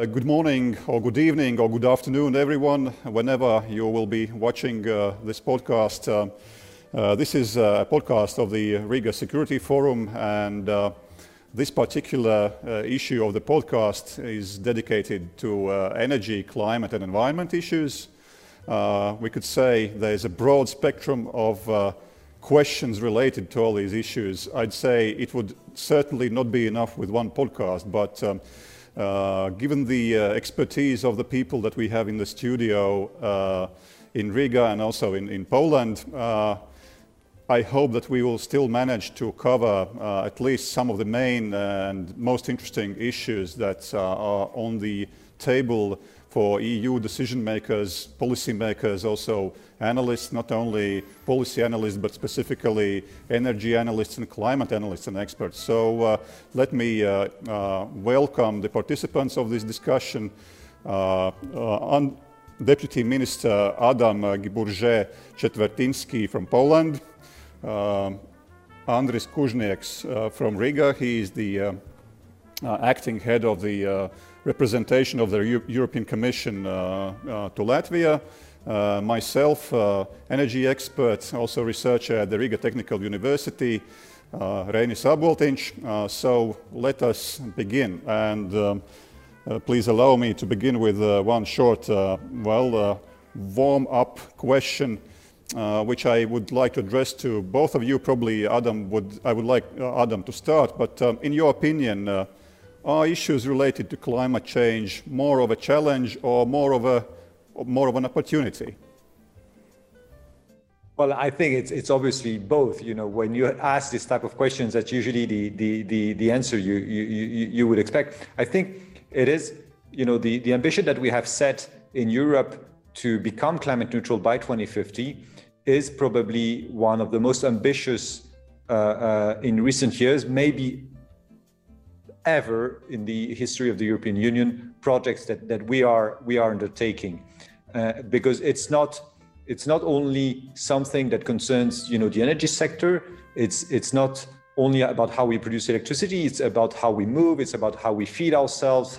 Uh, good morning, or good evening, or good afternoon, everyone, whenever you will be watching uh, this podcast. Uh, uh this is a podcast of the Riga Security Forum, and uh, this particular uh, issue of the podcast is dedicated to energy, climate, and environment issues. we could say there's a broad spectrum of questions related to all these issues. I'd say it would certainly not be enough with one podcast, but um, uh, given the uh, expertise of the people that we have in the studio uh, in Riga and also in, in Poland, uh, I hope that we will still manage to cover uh, at least some of the main and most interesting issues that are on the table for EU decision makers, policy makers, also analysts, not only policy analysts, but specifically energy analysts and climate analysts and experts. So uh, let me uh, uh, welcome the participants of this discussion. Uh, uh, Deputy Minister Adam Giburze Chetvertinsky from Poland, uh, Andris Kužnieks from Riga. He is the acting head of the representation of the European Commission uh, uh, to Latvia. Uh, myself, energy expert, also researcher at the Riga Technical University, uh, Reinis Aboltiņš. so let us begin. And um, please allow me to begin with one short, well, warm-up question uh, which I would like to address to both of you. Probably Adam would, I would like uh, Adam to start, but um, in your opinion, uh, are issues related to climate change more of a challenge or more of, a, more of an opportunity? Well, I think it's, it's obviously both. You know, when you ask this type of questions, that's usually the, the, the, the answer you, you, you, you would expect. I think it is, you know, the, the ambition that we have set in Europe to become climate neutral by 2050 is probably one of the most ambitious uh, uh, in recent years, maybe ever in the history of the European Union projects that, that we are we are undertaking, uh, because it's not it's not only something that concerns you know the energy sector. It's it's not only about how we produce electricity. It's about how we move. It's about how we feed ourselves,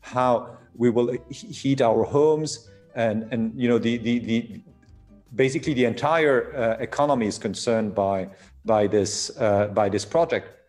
how we will heat our homes, and and you know the the, the basically the entire uh, economy is concerned by by this uh, by this project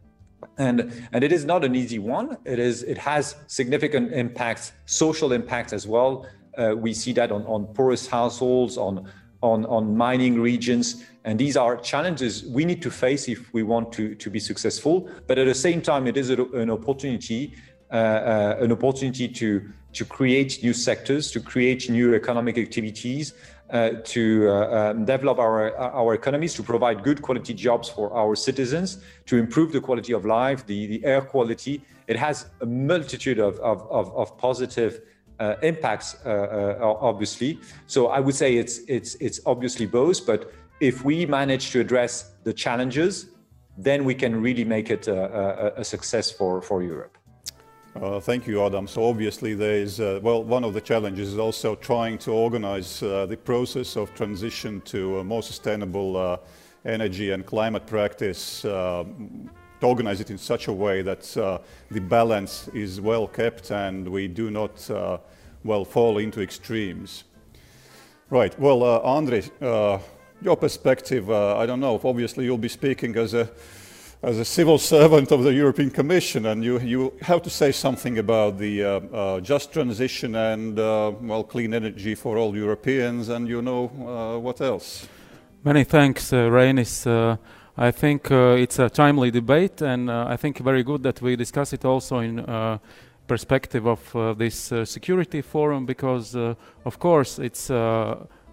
and and it is not an easy one. It is it has significant impacts social impacts as well. Uh, we see that on, on poorest households on on on mining regions. And these are challenges we need to face if we want to to be successful. But at the same time it is a, an opportunity uh, uh, an opportunity to to create new sectors to create new economic activities to uh, um, develop our, our economies, to provide good quality jobs for our citizens, to improve the quality of life, the, the air quality. It has a multitude of, of, of, of positive uh, impacts, uh, uh, obviously. So I would say it's, it's, it's obviously both, but if we manage to address the challenges, then we can really make it a, a, a success for, for Europe. Uh, thank you, Adam. So obviously there is, uh, well, one of the challenges is also trying to organize uh, the process of transition to a more sustainable uh, energy and climate practice, uh, to organize it in such a way that uh, the balance is well kept and we do not, well, fall into extremes. Right, well, Andre, your perspective, I don't know, obviously you'll be speaking as a as a civil servant of the European Commission, and you, you have to say something about the uh, uh, just transition and, uh, well, clean energy for all Europeans, and you know uh, what else. Many thanks, uh. Uh, I think uh, it's a timely debate, and I think very good that we discuss it also in perspective of this security forum, because, of course, it's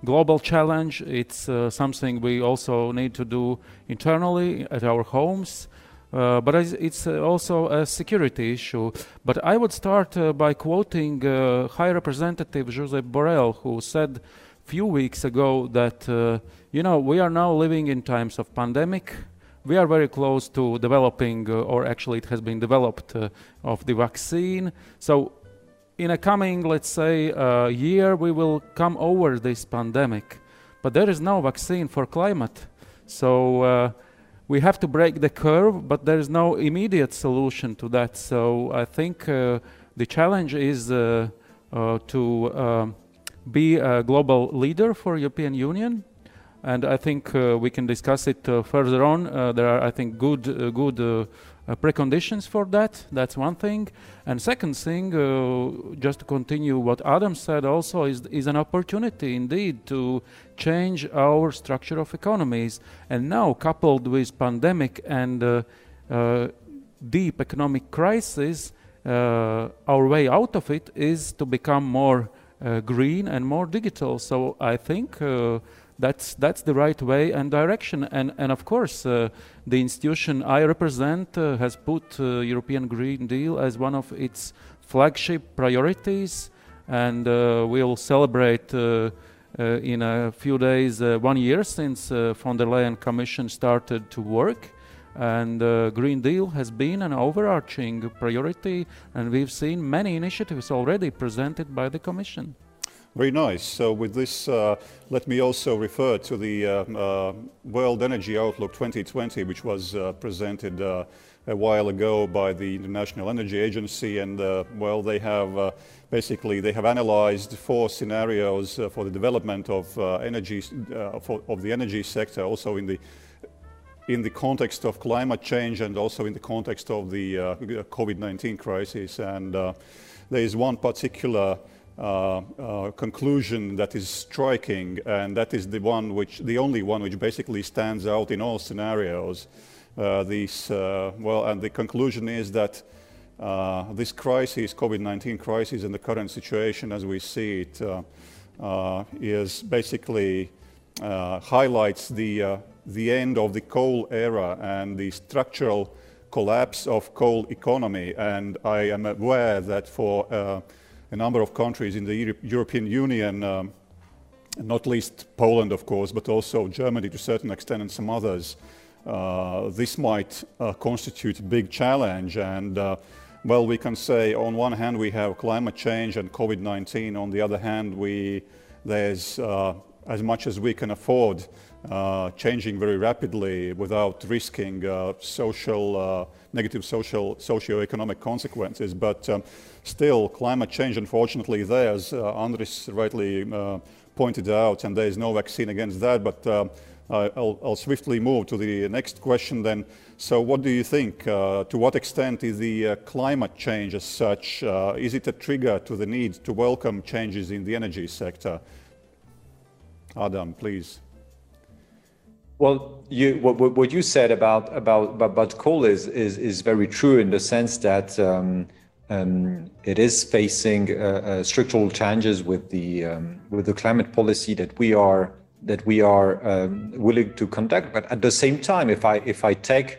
global challenge. It's uh, something we also need to do internally at our homes. Uh, but it's uh, also a security issue. But I would start uh, by quoting uh, High Representative Josep Borrell, who said a few weeks ago that, uh, you know, we are now living in times of pandemic. We are very close to developing, or actually it has been developed, of the vaccine. So in a coming, let's say, uh, year, we will come over this pandemic. But there is no vaccine for climate. So uh, we have to break the curve, but there is no immediate solution to that. So I think uh, the challenge is uh, uh, to um, be a global leader for European Union, and I think uh, we can discuss it further on. there are, I think, good good uh, preconditions for that. That's one thing. And second thing, uh, just to continue what Adam said, also is is an opportunity indeed to change our structure of economies. And now, coupled with pandemic and uh, uh deep economic crisis, uh, our way out of it is to become more uh, green and more digital. So I think that's that's the right way and direction. And and of course, uh, the institution I represent uh, has put uh, European Green Deal as one of its flagship priorities, and uh, we'll celebrate. Uh, uh, in a few days, one year since von der Leyen Commission started to work, and uh, Green Deal has been an overarching priority, and we've seen many initiatives already presented by the Commission. Very nice. So with this, uh, let me also refer to the uh, uh, World Energy Outlook 2020, which was uh, presented uh, a while ago by the International Energy Agency. And uh, well, they have basically they have analyzed four scenarios for the development of energy for, of the energy sector, also in the in the context of climate change and also in the context of the COVID-19 crisis. And there is one particular Uh, uh, conclusion that is striking, and that is the one which, the only one which basically stands out in all scenarios. Uh, these, uh, well, and the conclusion is that this crisis, COVID-19 crisis, and the current situation as we see it, is basically highlights the the end of the coal era and the structural collapse of coal economy. And I am aware that for uh, a number of countries in the Euro European Union, um, not least Poland, of course, but also Germany to a certain extent and some others, uh, this might uh, constitute a big challenge. And uh, well, we can say on one hand we have climate change and COVID-19. On the other hand, we there's uh, as much as we can afford uh, changing very rapidly without risking uh, social, negative social, socio-economic consequences. But um, still, climate change, unfortunately, there, as uh, Andris rightly uh, pointed out, and there is no vaccine against that. But uh, I'll, I'll, swiftly move to the next question then. So what do you think? to what extent is the climate change as such, is it a trigger to the need to welcome changes in the energy sector? Adam, please. Well, you, what, what you said about, about, about coal is, is, is very true in the sense that um, um, it is facing uh, uh, structural challenges with the, um, with the climate policy that we are, that we are um, willing to conduct. But at the same time, if I, if I take,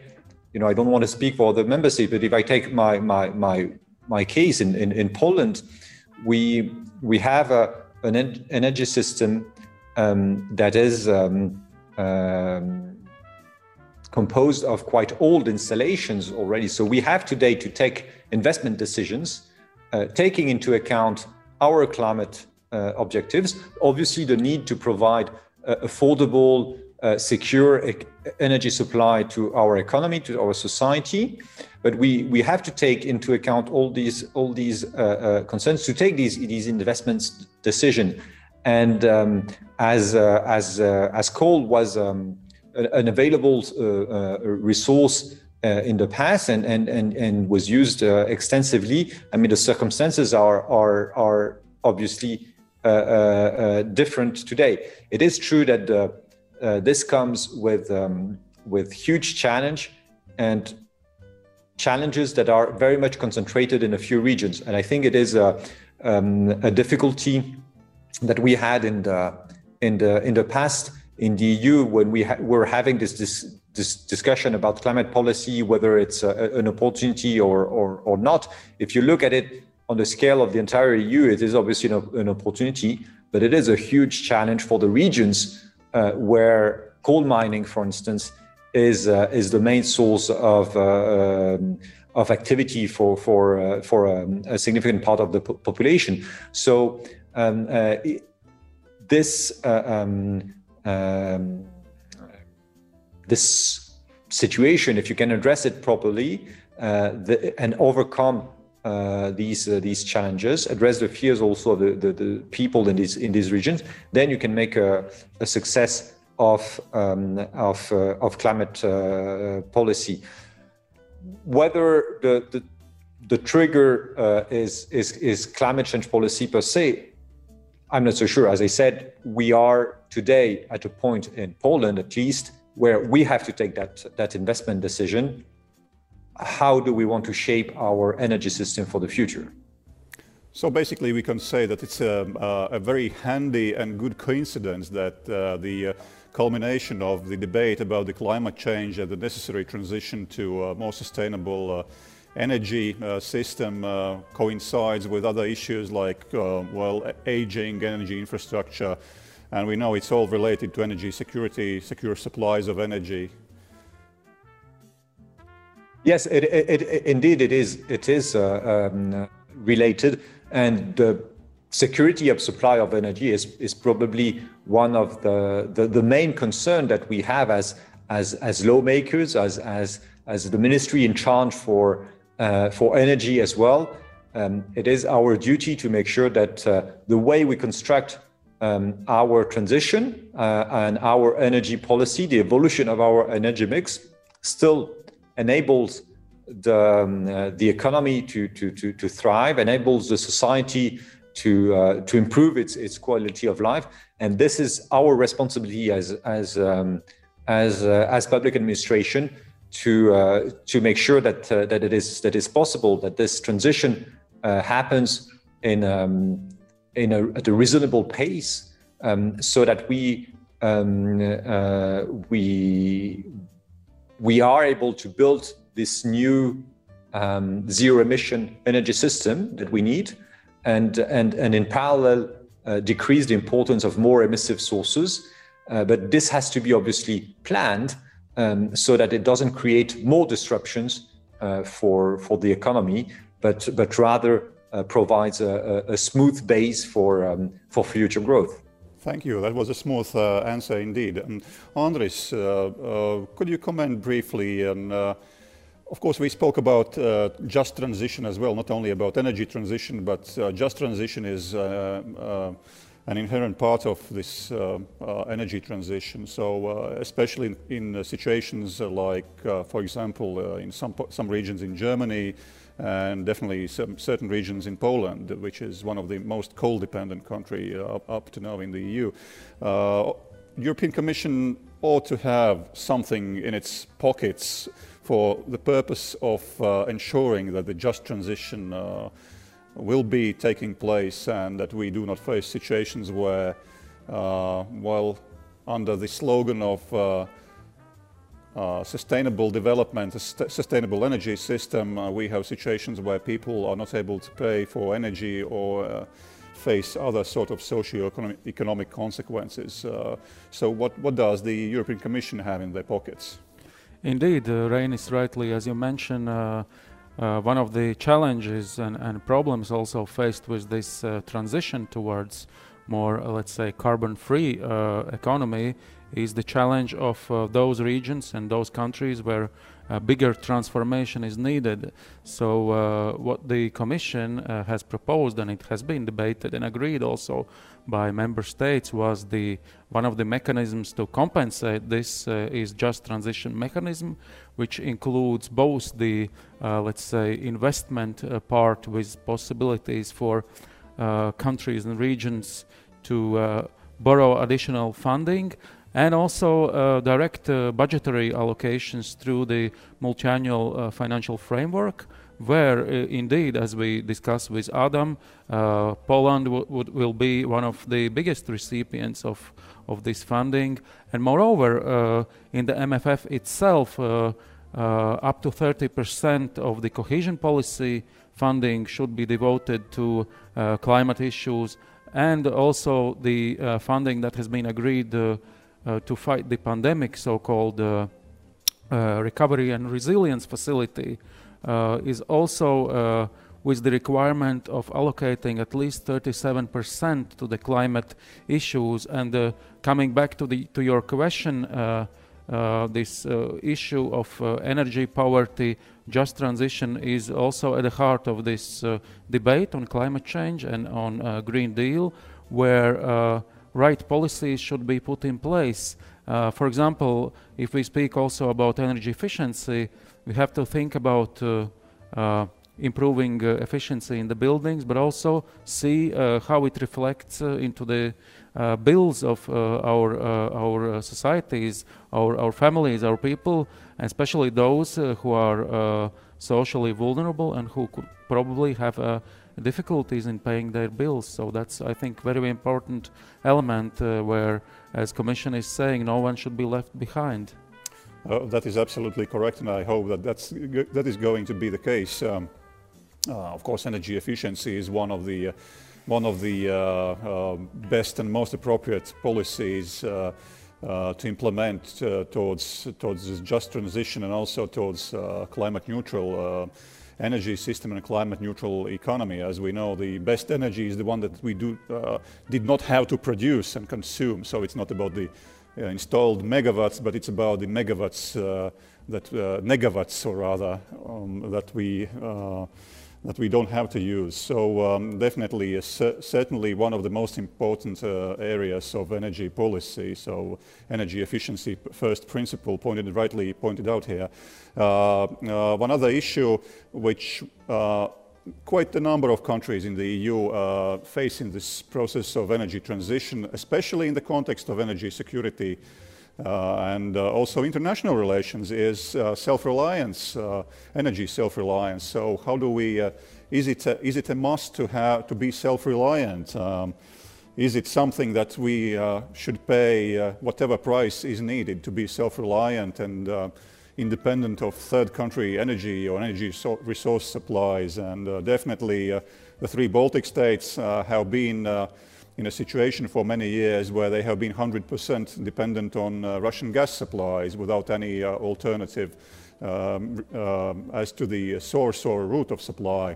you know, I don't want to speak for the member states, but if I take my, my, my, my case in, in, in Poland, we, we have a, an energy system um, that is um, composed of quite old installations already. So we have today to take investment decisions, uh, taking into account our climate uh, objectives, obviously the need to provide uh, affordable, uh, secure e energy supply to our economy, to our society. But we, we have to take into account all these all these uh, uh, concerns to take these these investments decision. And um, as uh, as uh, as coal was um, an available uh, resource in the past and and and, and was used extensively. I mean, the circumstances are are are obviously different today. It is true that this comes with um, with huge challenge and challenges that are very much concentrated in a few regions. And I think it is a, um, a difficulty that we had in the in the in the past in the EU when we ha- were having this, this this discussion about climate policy, whether it's a, an opportunity or, or or not. If you look at it on the scale of the entire EU, it is obviously an, an opportunity, but it is a huge challenge for the regions uh, where coal mining, for instance, is uh, is the main source of uh, um, of activity for for uh, for um, a significant part of the po- population. So um, uh, this uh, um, um, this situation, if you can address it properly uh, the, and overcome uh, these uh, these challenges, address the fears also of the, the, the, people in these in these regions, then you can make a, a success of um, of uh, of climate uh, policy. Whether the the, the trigger is is is climate change policy per se, I'm not so sure. As I said, we are today at a point in Poland, at least, where we have to take that that investment decision how do we want to shape our energy system for the future? So basically, we can say that it's a, uh, a very handy and good coincidence that uh, the uh, culmination of the debate about the climate change and the necessary transition to a more sustainable uh, energy uh, system uh, coincides with other issues like, well, aging energy infrastructure. And we know it's all related to energy security, secure supplies of energy, Yes, it, it, it, indeed it is. It is uh, um, related, and the security of supply of energy is, is probably one of the, the, the main concern that we have as as as lawmakers, as as as the ministry in charge for uh, for energy as well. Um, it is our duty to make sure that uh, the way we construct um, our transition uh, and our energy policy, the evolution of our energy mix, still enables the, um, uh, the economy to, to, to, to, thrive, enables the society to, uh, to improve its, its quality of life. And this is our responsibility as, as, um, as, uh, as public administration to, uh, to make sure that, uh, that, it is, that is possible, that this transition uh, happens in, um, in a, at a reasonable pace um, so that we, um, we, we are able to build this new um, zero emission energy system that we need and, and, and in parallel uh, decrease the importance of more emissive sources. Uh, but this has to be obviously planned um, so that it doesn't create more disruptions uh, for, for the economy, but, but rather uh, provides a, a, smooth base for, um, for future growth. Thank you. That was a smooth uh, answer indeed. Andris, uh, uh, could you comment briefly on, uh, of course, we spoke about uh, just transition as well, not only about energy transition, but uh, just transition is an inherent part of this energy transition. So, especially in, in situations like, for example, in some, some regions in Germany, and definitely some certain regions in Poland, which is one of the most coal-dependent country uh, up to now in the EU. Uh, European Commission ought to have something in its pockets for the purpose of uh, ensuring that the just transition uh, will be taking place and that we do not face situations where, uh, while under the slogan of uh, uh, sustainable development, sustainable energy system, uh, we have situations where people are not able to pay for energy or uh, face other sort of socio-economic consequences. Uh, so what, what does the European Commission have in their pockets? Indeed, uh, Reinis rightly, as you mentioned, uh, one of the challenges and, and, problems also faced with this transition towards more, let's say, carbon-free economy is the challenge of uh, those regions and those countries where a bigger transformation is needed. So, uh, what the Commission uh, has proposed, and it has been debated and agreed also by member states, was the one of the mechanisms to compensate this uh, is just transition mechanism, which includes both the uh, let's say investment uh, part with possibilities for countries and regions to borrow additional funding and also uh, direct uh, budgetary allocations through the multi-annual uh, financial framework, where uh, indeed, as we discussed with Adam, uh, Poland will be one of the biggest recipients of, of this funding. And moreover, uh, in the MFF itself, up to 30% of the cohesion policy funding should be devoted to climate issues and also the funding that has been agreed to fight the pandemic, so-called uh, uh, recovery and resilience facility, is also with the requirement of allocating at least 37% to the climate issues. And coming back to the to your question, uh, this uh, issue of uh, energy poverty, just transition is also at the heart of this debate on climate change and on Green Deal, where right policies should be put in place. Uh, for example, if we speak also about energy efficiency, we have to think about uh, uh, improving uh, efficiency in the buildings, but also see uh, how it reflects uh, into the bills of our our societies, our our families, our people, and especially those who are socially vulnerable and who could probably have difficulties in paying their bills. So that's, I think, very important element uh, where, as Commission is saying, no one should be left behind. Uh, that is absolutely correct, and I hope that that's, that is going to be the case. Um, uh, of course, energy efficiency is one of the uh, one of the uh, best and most appropriate policies to implement towards towards this just transition and also towards climate neutral energy system and a climate neutral economy. As we know, the best energy is the one that we do, uh, did not have to produce and consume. So it's not about the uh, installed megawatts, but it's about the megawatts uh, that, negawatts, or rather, um, that we that we don't have to use. So um, definitely, uh, certainly one of the most important uh, areas of energy policy. So energy efficiency first principle pointed rightly pointed out here. Uh, uh one other issue which uh, quite a number of countries in the EU uh, face in this process of energy transition, especially in the context of energy security and uh, also international relations is uh, self-reliance, energy self-reliance. So how do we, is, it a, is it a must to, have, to be self-reliant? Um, is it something that we uh, should pay uh, whatever price is needed to be self-reliant and uh, independent of third country energy or energy so resource supplies? And definitely the three Baltic states have been in a situation for many years where they have been 100% dependent on uh, Russian gas supplies without any uh, alternative um, uh, as to the source or route of supply.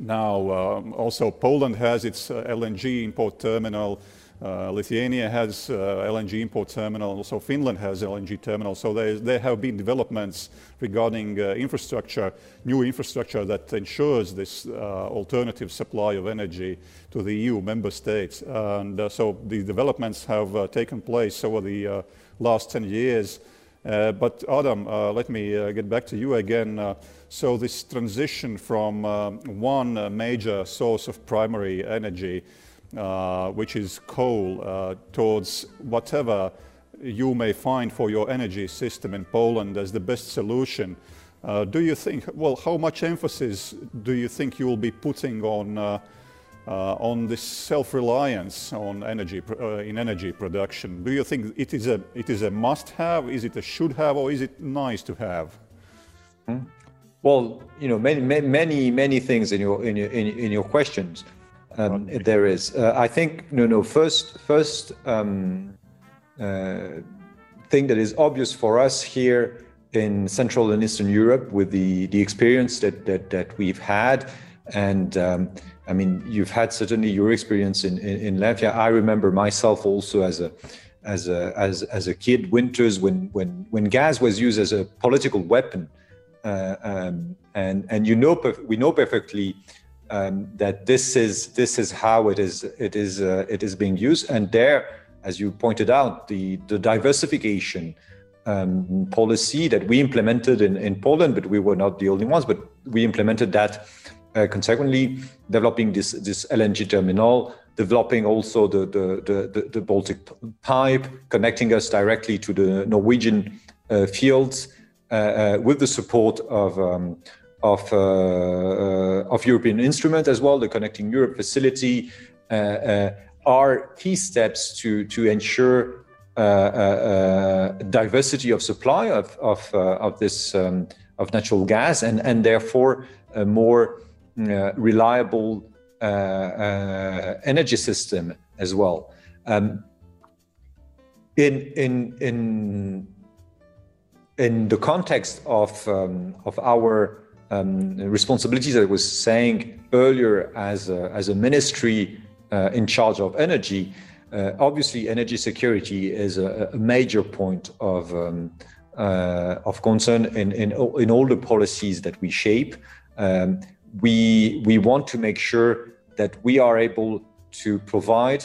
Now, um, also Poland has its uh, LNG import terminal Lithuania has uh, LNG import terminal, and also Finland has LNG terminal. So there, there have been developments regarding uh, infrastructure, new infrastructure that ensures this uh, alternative supply of energy to the EU member states. And uh, so the developments have uh, taken place over the last 10 years. but Adam, let me get back to you again. so this transition from one major source of primary energy uh, which is coal, uh, towards whatever you may find for your energy system in Poland as the best solution. Uh, do you think, well, how much emphasis do you think you will be putting on, uh, uh, on this self-reliance on energy, uh, in energy production? Do you think it is a, it is a must-have, is it a should-have, or is it nice to have? Hmm. Well, you know, many, many, many things in your, in your, in your questions um, there is. Uh, I think no, no. First, first um, uh, thing that is obvious for us here in Central and Eastern Europe, with the the experience that that, that we've had, and um, I mean, you've had certainly your experience in, in, in Latvia. I remember myself also as a as a as as a kid, winters when when when gas was used as a political weapon, uh, um, and and you know we know perfectly um, that this is this is how it is it is uh, it is being used. And there as you pointed out the the diversification um, policy that we implemented in, in Poland but we were not the only ones but we implemented that uh, consequently developing this this LNG terminal developing also the the, the, the Baltic pipe connecting us directly to the Norwegian uh, fields uh, uh, with the support of um, of, uh, uh, of European Instrument as well, the Connecting Europe facility, uh, are key steps to, to ensure diversity of supply of, of, of this um, of natural gas and, and therefore a more reliable energy system as well. Um, in in in in the context of um, of our um, responsibilities I was saying earlier as a, as a ministry uh, in charge of energy, uh, obviously energy security is a, a major point of um, uh, of concern in, in in all the policies that we shape. Um, we we want to make sure that we are able to provide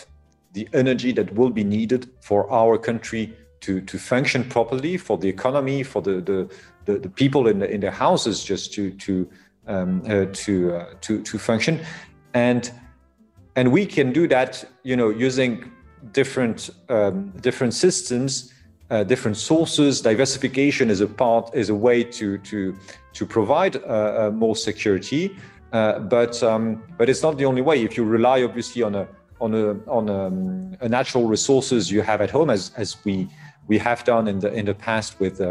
the energy that will be needed for our country to, to function properly, for the economy, for the, the, the, the people in, the, in their houses just to, to, um, uh, to, uh, to, to function. And, and we can do that, you know, using different, um, different systems, uh, different sources. Diversification is a part, is a way to, to, to provide uh, uh, more security. Uh, but um, but it's not the only way. If you rely obviously on a on a on a, um, a natural resources you have at home, as as we we have done in the in the past with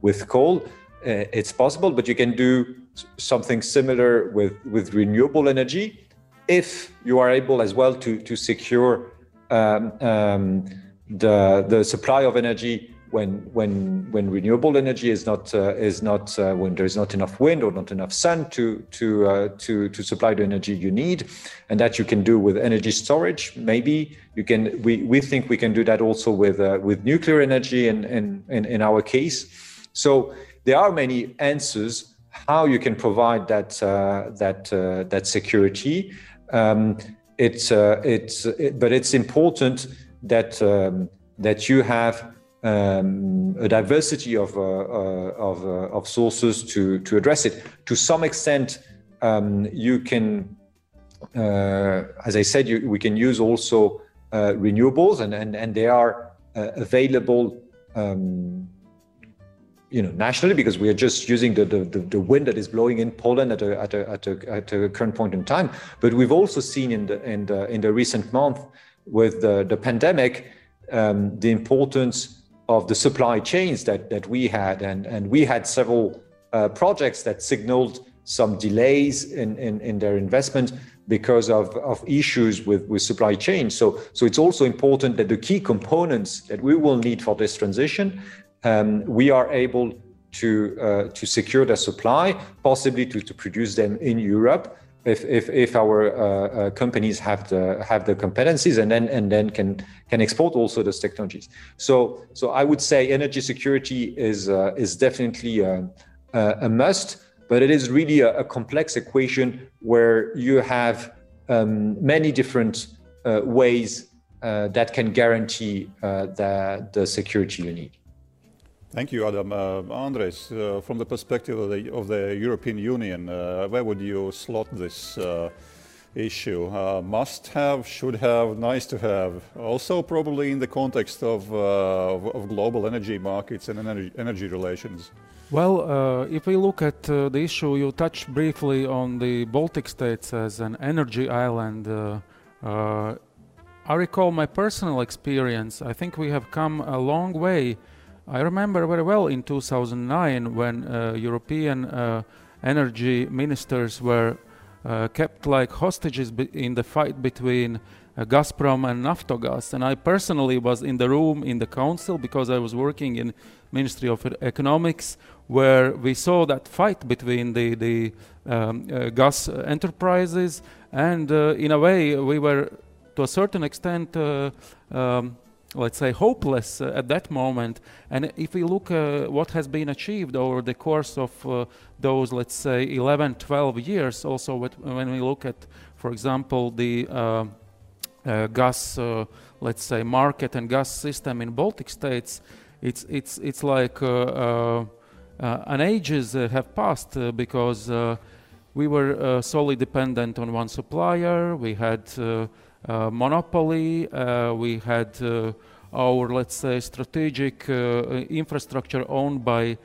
with coal. Uh, it's possible, but you can do something similar with with renewable energy if you are able as well to to secure um, um, the the supply of energy when when when renewable energy is not uh, is not uh, when there is not enough wind or not enough sun to to uh, to to supply the energy you need, and that you can do with energy storage. Maybe you can. We we think we can do that also with uh, with nuclear energy in, in in in our case. So there are many answers how you can provide that uh, that uh, that security. Um, it's it's it, but it's important that um, that you have um, a diversity of, uh, uh, of, uh, of, sources to, to address it. To some extent, um, you can, as I said, you, we can use also renewables, and, and, and they are available. Um, you know, nationally, because we are just using the, the, the, wind that is blowing in Poland at a, at, a, at, a, at a current point in time. But we've also seen in the, in the, in the recent month with the, the pandemic um, the importance of the supply chains that, that we had. And, and we had several uh, projects that signaled some delays in, in, in, their investment because of, of issues with, with supply chain. So, so it's also important that the key components that we will need for this transition, um, we are able to, uh, to secure the supply, possibly to, to produce them in Europe if if, if our uh, uh, companies have the have the competencies and then and then can can export also those technologies. So so I would say energy security is uh, is definitely a, a, must, but it is really a, a complex equation where you have um, many different uh, ways uh, that can guarantee uh, the the security you need. Thank you, Adam. Uh, Andris, uh, from the perspective of the, of the European Union, uh, where would you slot this uh, issue? Uh, must have, should have, nice to have. Also, probably in the context of, uh, of, global energy markets and energy, energy relations. Well, if we look at the issue, you touched briefly on the Baltic states as an energy island. I recall my personal experience. I think we have come a long way I remember very well in 2009 when uh, European uh, energy ministers were uh, kept like hostages in the fight between uh, Gazprom and Naftogaz. And I personally was in the room in the council because I was working in Ministry of Economics, where we saw that fight between the the um, uh, gas enterprises, and uh, in a way we were to a certain extent. Um, let's say hopeless uh, at that moment. And if we look uh, what has been achieved over the course of uh, those let's say 11 12 years also when we look at for example the uh, uh, gas uh, let's say market and gas system in baltic states it's it's it's like an ages have passed because we were solely dependent on one supplier. We had monopoly. Uh, we had uh, our, let's say, strategic infrastructure owned by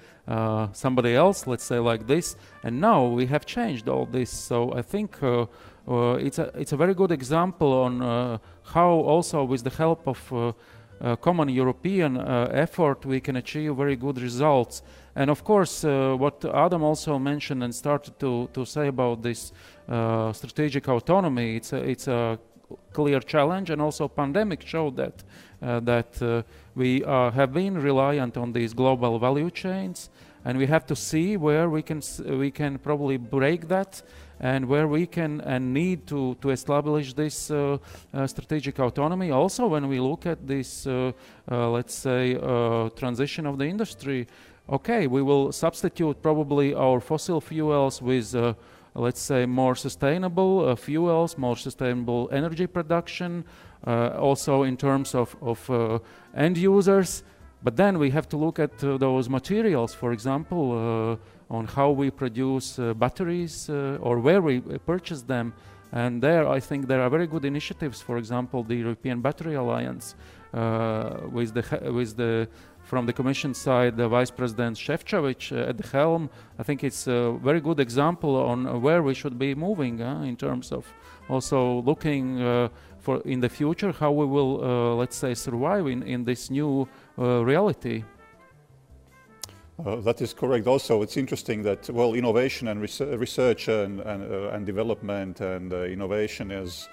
somebody else, let's say like this. And now we have changed all this. So I think it's, a, it's a very good example on how also with the help of uh, common European uh, effort, we can achieve very good results. And of course, uh, what Adam also mentioned and started to, to say about this strategic autonomy, it's a, it's a clear challenge, and also pandemic showed that uh, that uh, we uh, have been reliant on these global value chains, and we have to see where we can we can probably break that and where we can and need to, to establish this uh, uh, strategic autonomy. Also, when we look at this, uh, let's say, transition of the industry, okay, we will substitute probably our fossil fuels with let's say more sustainable fuels, more sustainable energy production, also in terms of, of end users. But then we have to look at those materials, for example, on how we produce uh, batteries uh, or where we purchase them. And there, I think there are very good initiatives. For example, the European Battery Alliance, uh, with the with the from the Commission side, the Vice President Šefčovič uh, at the helm. I think it's a very good example on where we should be moving uh, in terms of also looking uh, for in the future how we will, let's say, survive in, in this new reality. Uh, that is correct. Also, it's interesting that well, innovation and research and and, uh, and development and uh, innovation is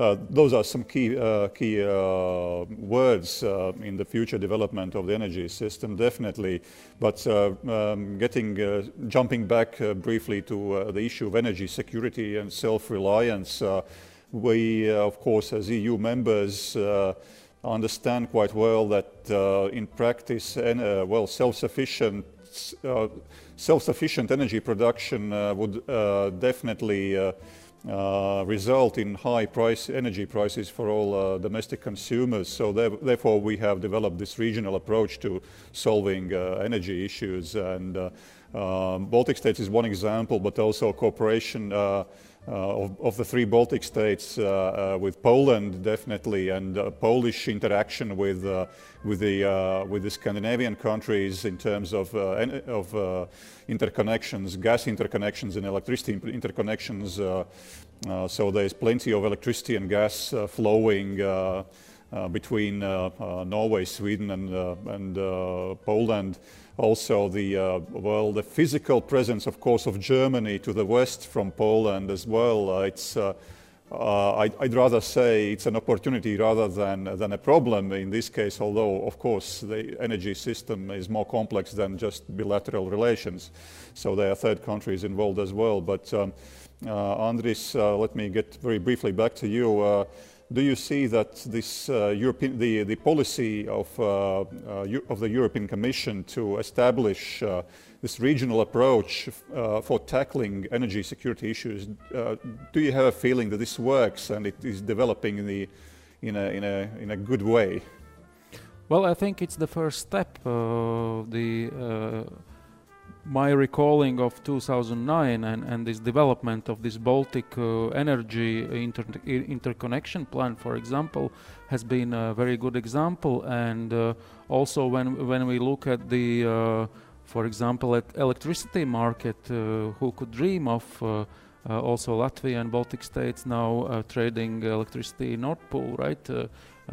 uh, those are some key uh, key uh, words in the future development of the energy system, definitely. But um, getting jumping back briefly to the issue of energy security and self-reliance, we, of course, as EU members understand quite well that uh, in practice, and, uh, well, self-sufficient uh, self-sufficient energy production uh, would uh, definitely uh, result in high price energy prices for all domestic consumers. So therefore, we have developed this regional approach to solving energy issues. And um, Baltic states is one example, but also cooperation uh, Uh, of, of, the three Baltic states uh, uh, with Poland definitely and uh, Polish interaction with uh, with the with the Scandinavian countries in terms of of interconnections, gas interconnections and electricity interconnections. so there's plenty of electricity and gas flowing. Uh, between uh, uh, Norway, Sweden, and, and Poland. Also, the well, the physical presence, of course, of Germany to the west from Poland as well. it's uh, I'd, I'd, rather say it's an opportunity rather than, than a problem in this case, although, of course, the energy system is more complex than just bilateral relations. So there are third countries involved as well. But um, uh, Andris, uh, let me get very briefly back to you do you see that this uh, European, the, the policy of, uh, uh, of the European Commission to establish this regional approach for tackling energy security issues, do you have a feeling that this works and it is developing in, the, in, a, in, a, in a good way? Well, I think it's the first step. the my recalling of 2009 and, and this development of this Baltic uh, energy inter interconnection plan, for example, has been a very good example. And uh, also when when we look at the, uh, for example, at electricity market, uh, who could dream of uh, uh, also Latvia and Baltic states now trading electricity in Nord Pool, right?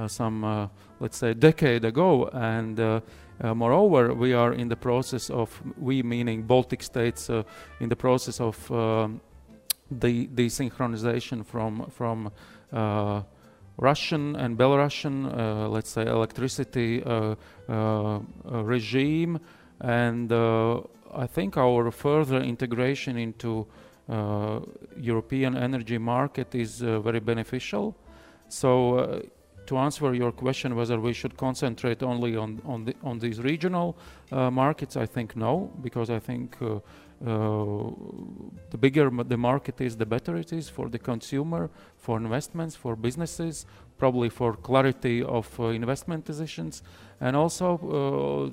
some, let's say, decade ago, and uh, moreover, we are in the process of, we meaning Baltic states, uh, in the process of um, the desynchronization from, from uh, Russian and Belarusian, uh, let's say, electricity uh, uh, regime. And I think our further integration into European energy market is very beneficial. So to answer your question whether we should concentrate only on on, the, on these regional uh, markets, I think no, because I think uh, uh, the bigger the market is, the better it is for the consumer, for investments, for businesses, probably for clarity of uh, investment decisions, and also uh,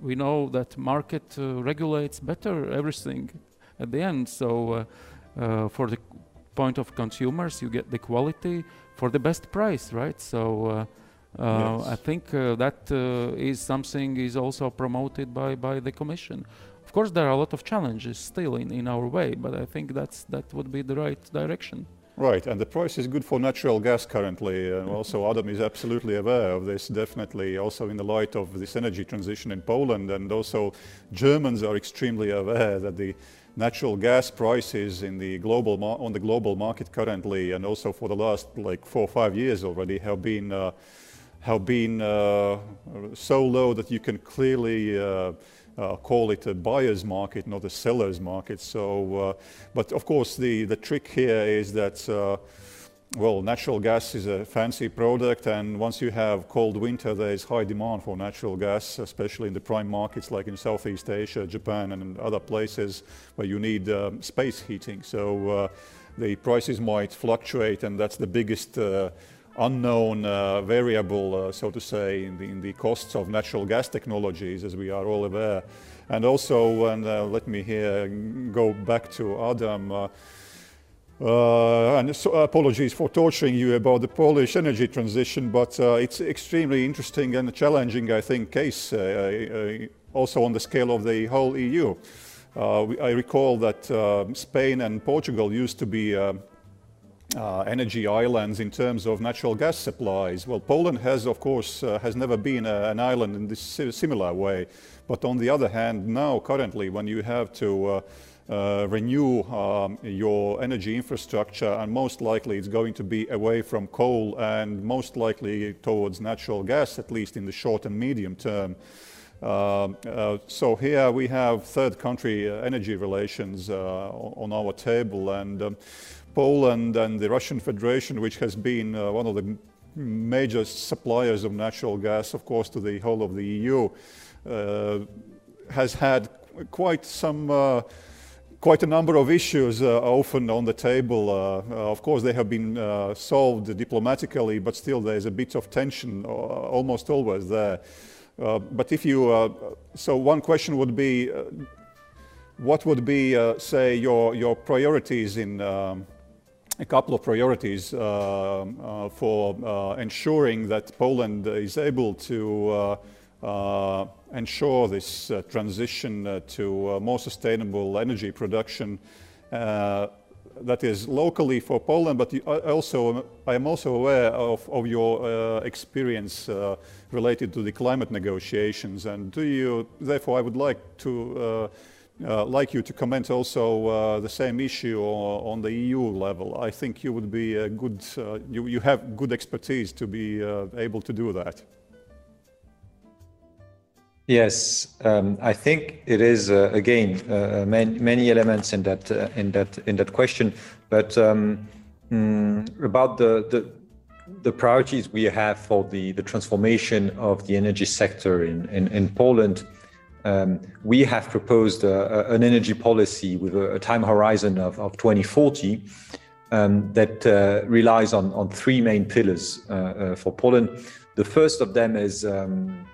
we know that market uh, regulates better everything at the end. So for the point of consumers, you get the quality for the best price, right? So uh, uh, yes. I think uh, that is something is also promoted by, by the Commission. Of course, there are a lot of challenges still in, in our way, but I think that's that would be the right direction. Right, and the price is good for natural gas currently. And also, Adam is absolutely aware of this, definitely, also in the light of this energy transition in Poland. And also, Germans are extremely aware that the natural gas prices in the global on the global market currently, and also for the last like four or five years already, have been uh, have been so low that you can clearly uh, call it a buyer's market, not a seller's market. So, uh, but of course, the, the trick here is that, uh, well, natural gas is a fancy product, and once you have cold winter, there is high demand for natural gas, especially in the prime markets like in Southeast Asia, Japan, and other places where you need um, space heating. So uh, the prices might fluctuate, and that's the biggest uh, unknown uh, variable, uh, so to say, in the, in the, costs of natural gas technologies, as we are all aware. And also, and uh, let me here go back to Adam. Uh, uh, and so apologies for torturing you about the Polish energy transition, but uh, it's extremely interesting and challenging, I think, case also on the scale of the whole EU. I recall that Spain and Portugal used to be uh, energy islands in terms of natural gas supplies. Well, Poland has, of course, uh, has never been a, an island in this similar way. But on the other hand, now currently, when you have to uh, uh, renew um, your energy infrastructure, and most likely it's going to be away from coal and most likely towards natural gas, at least in the short and medium term. Uh, uh, so here we have third country uh, energy relations on our table, and um, Poland and the Russian Federation, which has been uh, one of the major suppliers of natural gas, of course, to the whole of the EU, uh, has had quite some. Uh, quite a number of issues uh, often on the table. Uh, uh, of course, they have been solved diplomatically, but still there's a bit of tension almost always there. but if you, so one question would be, what would be, say, your, your priorities in um, a couple of priorities uh, uh, for uh, ensuring that Poland is able to ensure this transition to more sustainable energy production that is locally for Poland, but also I am also aware of, of your uh, experience uh, related to the climate negotiations. And do you, therefore, I would like to uh, uh, like you to comment also uh, the same issue on the EU level. I think you would be a good, uh, you, you have good expertise to be uh, able to do that. Yes, um, I think it is uh, again uh, many, many, elements in that in that in that question, but um, mm, about the, the the priorities we have for the, the transformation of the energy sector in, in, in Poland um, we have proposed a, a, an energy policy with a, a time horizon of, of 2040 um, that uh, relies on, on three main pillars uh, uh, for Poland. The first of them is, um,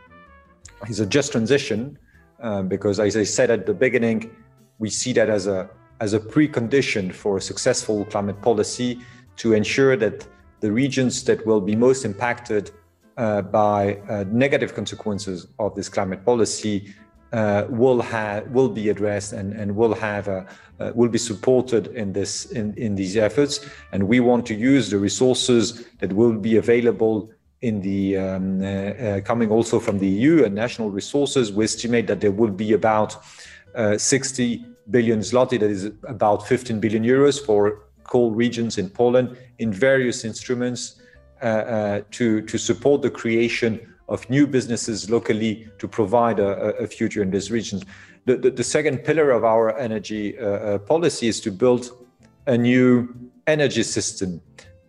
is a just transition, um, because as I said at the beginning, we see that as a, as a precondition for a successful climate policy to ensure that the regions that will be most impacted uh, by uh, negative consequences of this climate policy uh, will have will be addressed and, and will have a, uh, will be supported in this in, in these efforts. And we want to use the resources that will be available in the um, uh, uh coming also from the EU and national resources we estimate that there will be about uh, 60 billion zloty that is about 15 billion euros for coal regions in Poland in various instruments uh, to to support the creation of new businesses locally to provide a, a future in these regions. The, the, the, second pillar of our energy uh, policy is to build a new energy system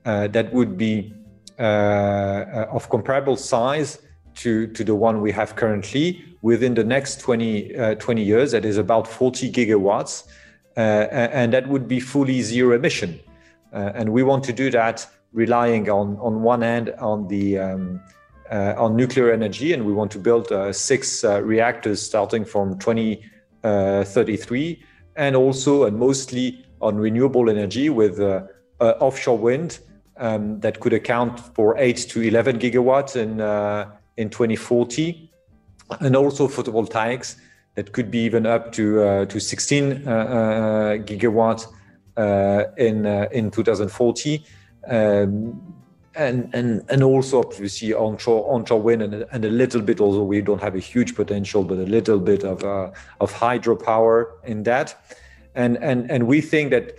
uh, that would be of comparable size to, to the one we have currently within the next 20, uh, 20 years. That is about 40 gigawatts. and that would be fully zero emission. and we want to do that relying on, on one hand on the um, uh, on nuclear energy, and we want to build uh, six uh, reactors starting from 2033, and also and mostly on renewable energy with offshore wind um, that could account for 8 to 11 gigawatts in, in 2040, and also photovoltaics that could be even up to, uh, to 16 uh, uh, gigawatts in, in 2040. Um, and and and also obviously onshore onshore wind and, and a little bit also we don't have a huge potential but a little bit of uh, of hydropower in that and and and we think that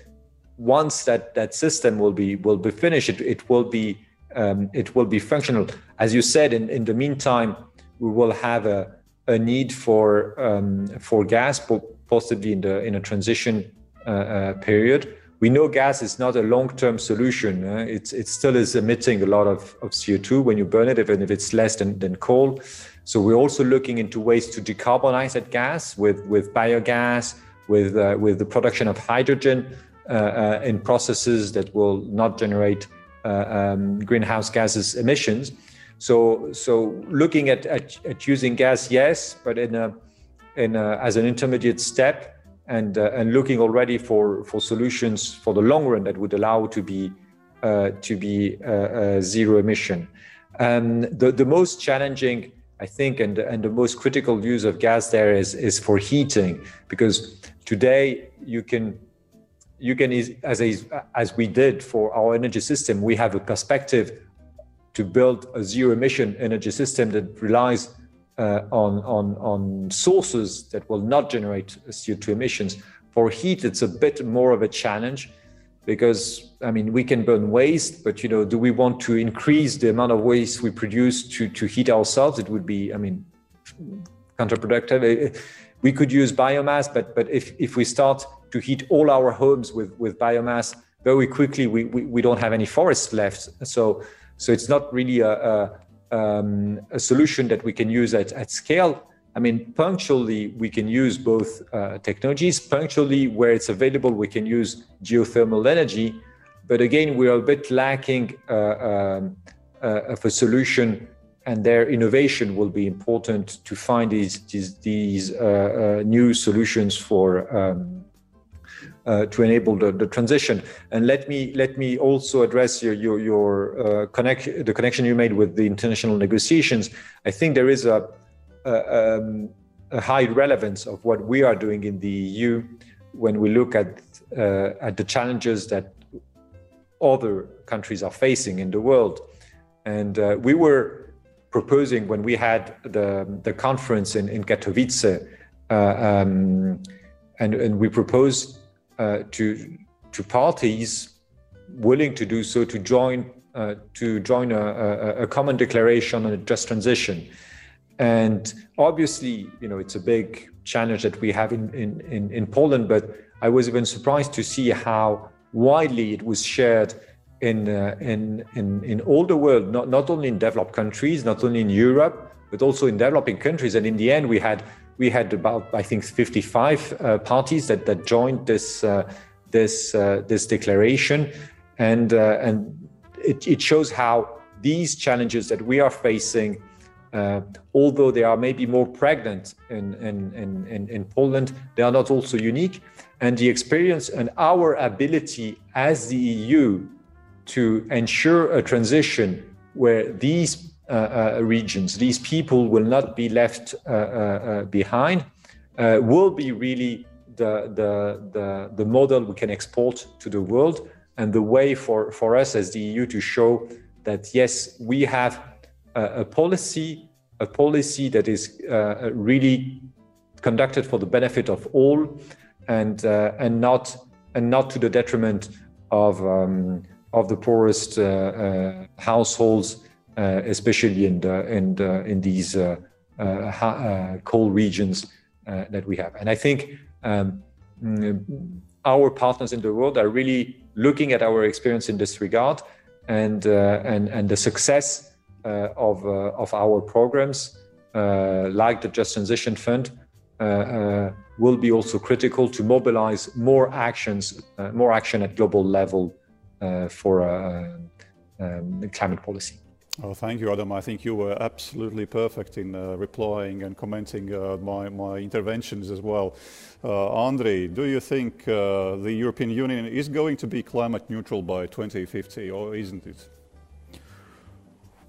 once that that system will be will be finished it, it will be um, it will be functional. As you said, in, in the meantime, we will have a, a need for um, for gas, possibly in the in a transition uh, uh, period. We know gas is not a long-term solution. Uh, it's it still is emitting a lot of, of CO2 when you burn it, even if it's less than, than coal. So we're also looking into ways to decarbonize that gas with with biogas, with uh, with the production of hydrogen in processes that will not generate um, greenhouse gases emissions. So so looking at, at, at using gas, yes, but in a in a, as an intermediate step and uh, and looking already for for solutions for the long run that would allow to be uh, to be uh, uh zero emission. Um, the the most challenging, I think, and and the most critical use of gas there is is for heating because today you can you can as as we did for our energy system we have a perspective to build a zero emission energy system that relies uh, on, on, on sources that will not generate CO2 emissions. For heat, it's a bit more of a challenge because I mean we can burn waste, but you know, do we want to increase the amount of waste we produce to to heat ourselves? It would be, I mean, counterproductive. We could use biomass, but but if if we start to heat all our homes with with biomass, very quickly we we, we don't have any forests left. So so it's not really a, a um, a solution that we can use at, at scale. I mean, punctually, we can use both uh, technologies. Punctually, where it's available, we can use geothermal energy. But again, we are a bit lacking uh, um, uh, of a solution, and their innovation will be important to find these these, these uh, uh, new solutions for um, uh, to enable the, the, transition. And let me let me also address your your, your uh, connect the connection you made with the international negotiations. I think there is a, a, um, a high relevance of what we are doing in the EU when we look at uh, at the challenges that other countries are facing in the world. And uh, we were proposing when we had the the conference in in Katowice. Uh, um, and, and we proposed uh, to to parties willing to do so to join uh, to join a, a, a, common declaration on a just transition. And obviously, you know, it's a big challenge that we have in, in, in, in Poland, but I was even surprised to see how widely it was shared in, uh, in, in, in all the world, not, not only in developed countries, not only in Europe, but also in developing countries. And in the end, we had we had about I think 55 uh, parties that that joined this uh, this uh, this declaration, and uh, and it, it, shows how these challenges that we are facing. Uh, although they are maybe more pregnant in, in, in, in Poland, they are not also unique. And the experience and our ability as the EU to ensure a transition where these uh, uh, regions. These people will not be left uh, behind. will be really the, the, the, the model we can export to the world and the way for, for us as the EU to show that yes, we have a, a policy, a policy that is uh, really conducted for the benefit of all, and uh, and not and not to the detriment of um, of the poorest uh, households uh, especially in the, in the, in these uh, uh, coal regions that we have. And I think um, mm, our partners in the world are really looking at our experience in this regard and and and the success of of our programs like the Just Transition Fund uh, uh, will be also critical to mobilize more actions, uh, more action at global level for um, climate policy. Oh, thank you, Adam. I think you were absolutely perfect in uh, replying and commenting uh, my, my interventions as well. Uh, Andre, do you think uh, the European Union is going to be climate neutral by 2050 or isn't it?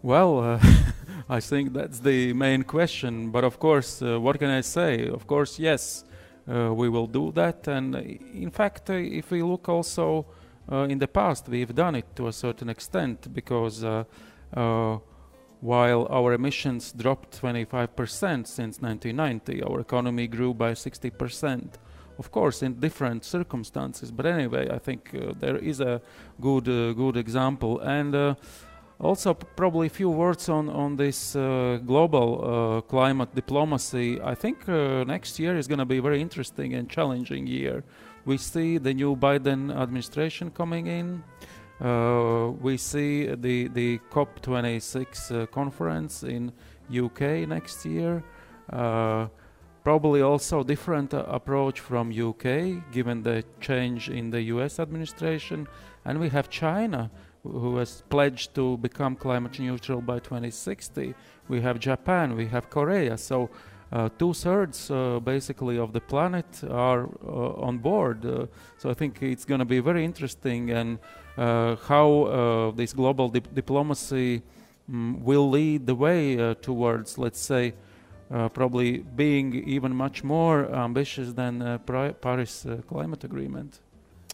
Well, uh, I think that's the main question. But of course, uh, what can I say? Of course, yes, we will do that. And in fact, if we look also in the past, we've done it to a certain extent because uh, while our emissions dropped 25% since 1990, our economy grew by 60%. Of course, in different circumstances, but anyway, I think uh, there is a good, uh, good example. And also, probably a few words on on this uh, global uh, climate diplomacy. I think uh, next year is going to be a very interesting and challenging year. We see the new Biden administration coming in. Uh, we see the the COP26 uh, conference in UK next year. Uh, probably also different approach from UK, given the change in the US administration, and we have China who has pledged to become climate neutral by 2060. We have Japan, we have Korea. So uh, two thirds uh, basically of the planet are uh, on board. Uh, so I think it's going to be very interesting and uh, how uh, this global dip diplomacy um, will lead the way towards, let's say, probably being even much more ambitious than Paris Climate Agreement.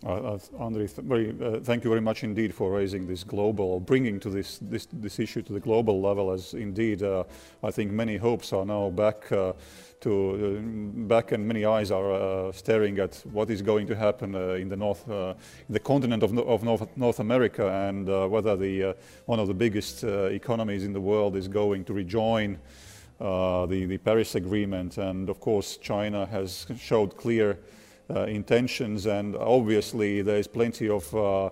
Uh, Andre, th very, uh, thank you very much indeed for raising this global, bringing to this, this, this issue to the global level as indeed uh, I think many hopes are now back uh, to, uh, back and many eyes are uh, staring at what is going to happen in the north, the continent of, of North, North America and whether the, one of the biggest economies in the world is going to rejoin the, the Paris Agreement. And of course China has showed clear uh, intentions, and obviously there is plenty of uh,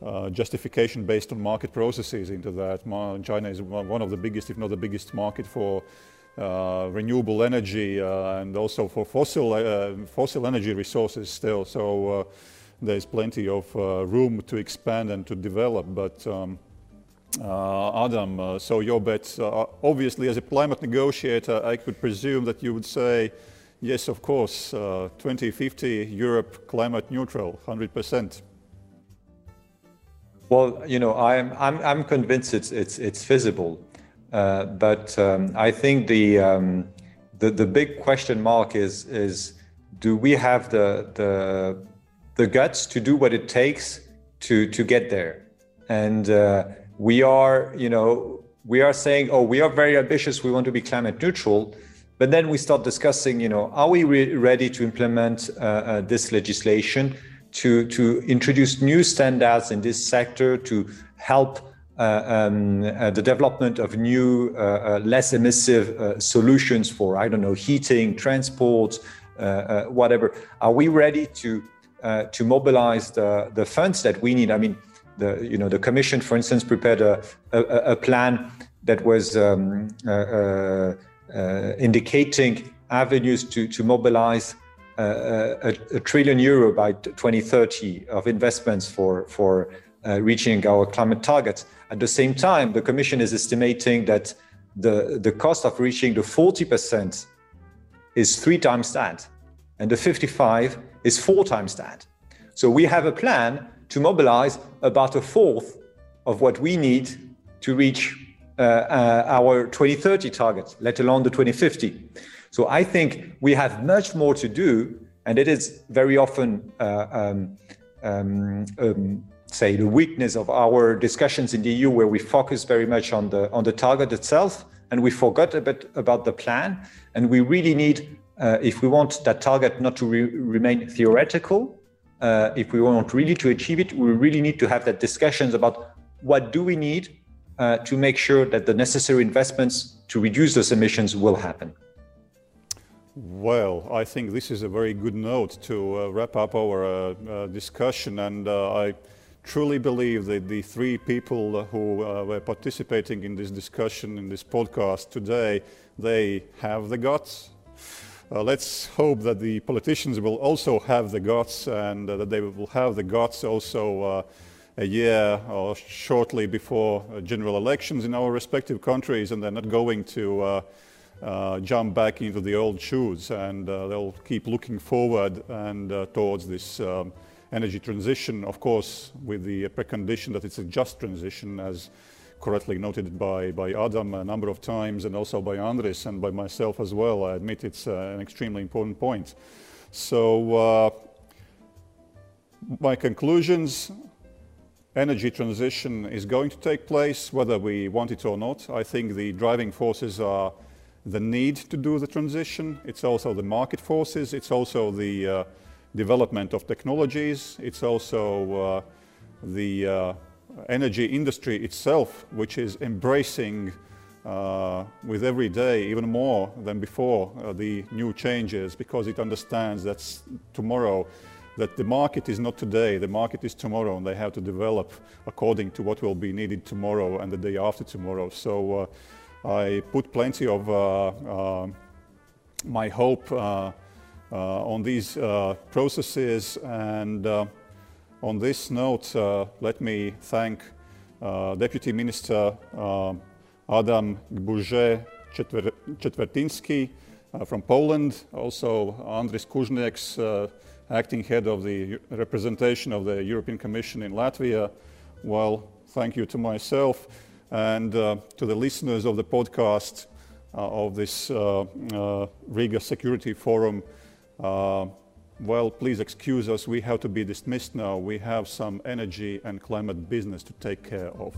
uh, justification based on market processes into that. China is one of the biggest, if not the biggest, market for uh, renewable energy uh, and also for fossil uh, fossil energy resources still. So there's plenty of room to expand and to develop. But um, Adam, so your bet, obviously as a climate negotiator, I could presume that you would say Yes, of course. Uh, 2050, Europe climate neutral, 100%. Well, you know, I'm, I'm, I'm convinced it's, it's, it's feasible. Uh, but um, I think the, um, the, the big question mark is, is do we have the, the, the guts to do what it takes to, to get there? And uh, we are, you know, we are saying, oh, we are very ambitious, we want to be climate neutral but then we start discussing, you know, are we re- ready to implement uh, uh, this legislation to, to introduce new standards in this sector to help uh, um, uh, the development of new, uh, uh, less emissive solutions for, I don't know, heating, transport, whatever. Are we ready to to mobilize the, the funds that we need? I mean, the you know the Commission, for instance, prepared a, a, a plan that was um, indicating avenues to, to mobilize uh, a, a, trillion euro by 2030 of investments for, for uh, reaching our climate targets. At the same time, the Commission is estimating that the, the cost of reaching the 40% is three times that, and the 55 is four times that. So we have a plan to mobilize about a fourth of what we need to reach uh, uh, our 2030 targets, let alone the 2050. So I think we have much more to do, and it is very often, uh, um, um, um, say, the weakness of our discussions in the EU, where we focus very much on the on the target itself, and we forgot a bit about the plan. And we really need, uh, if we want that target not to re remain theoretical, uh, if we want really to achieve it, we really need to have that discussions about what do we need uh, to make sure that the necessary investments to reduce those emissions will happen. Well, I think this is a very good note to uh, wrap up our uh, uh discussion, and uh, I truly believe that the three people who uh, were participating in this discussion, in this podcast today, they have the guts. let's hope that the politicians will also have the guts and that they will have the guts also a year or shortly before uh, general elections in our respective countries, and they're not going to uh, uh, jump back into the old shoes, and uh, they'll keep looking forward and uh, towards this um, energy transition, of course, with the precondition that it's a just transition, as correctly noted by, by Adam a number of times, and also by Andris and by myself as well. I admit it's uh, an extremely important point. So, my conclusions energy transition is going to take place, whether we want it or not. I think the driving forces are the need to do the transition. It's also the market forces. It's also the uh, development of technologies. It's also uh, the uh, energy industry itself, which is embracing uh, with every day, even more than before, uh, the new changes because it understands that tomorrow, that the market is not today, the market is tomorrow, and they have to develop according to what will be needed tomorrow and the day after tomorrow. So uh, I put plenty of uh, uh, my hope uh, on these processes and on this note, let me thank Deputy Minister Adam Gburze Czetwertyński uh, from Poland, also Andris Kužnieks, uh, acting head of the representation of the European Commission in Latvia. Well, thank you to myself and uh, to the listeners of the podcast uh, of this uh, uh, Riga Security Forum. well, please excuse us, we have to be dismissed now. We have some energy and climate business to take care of.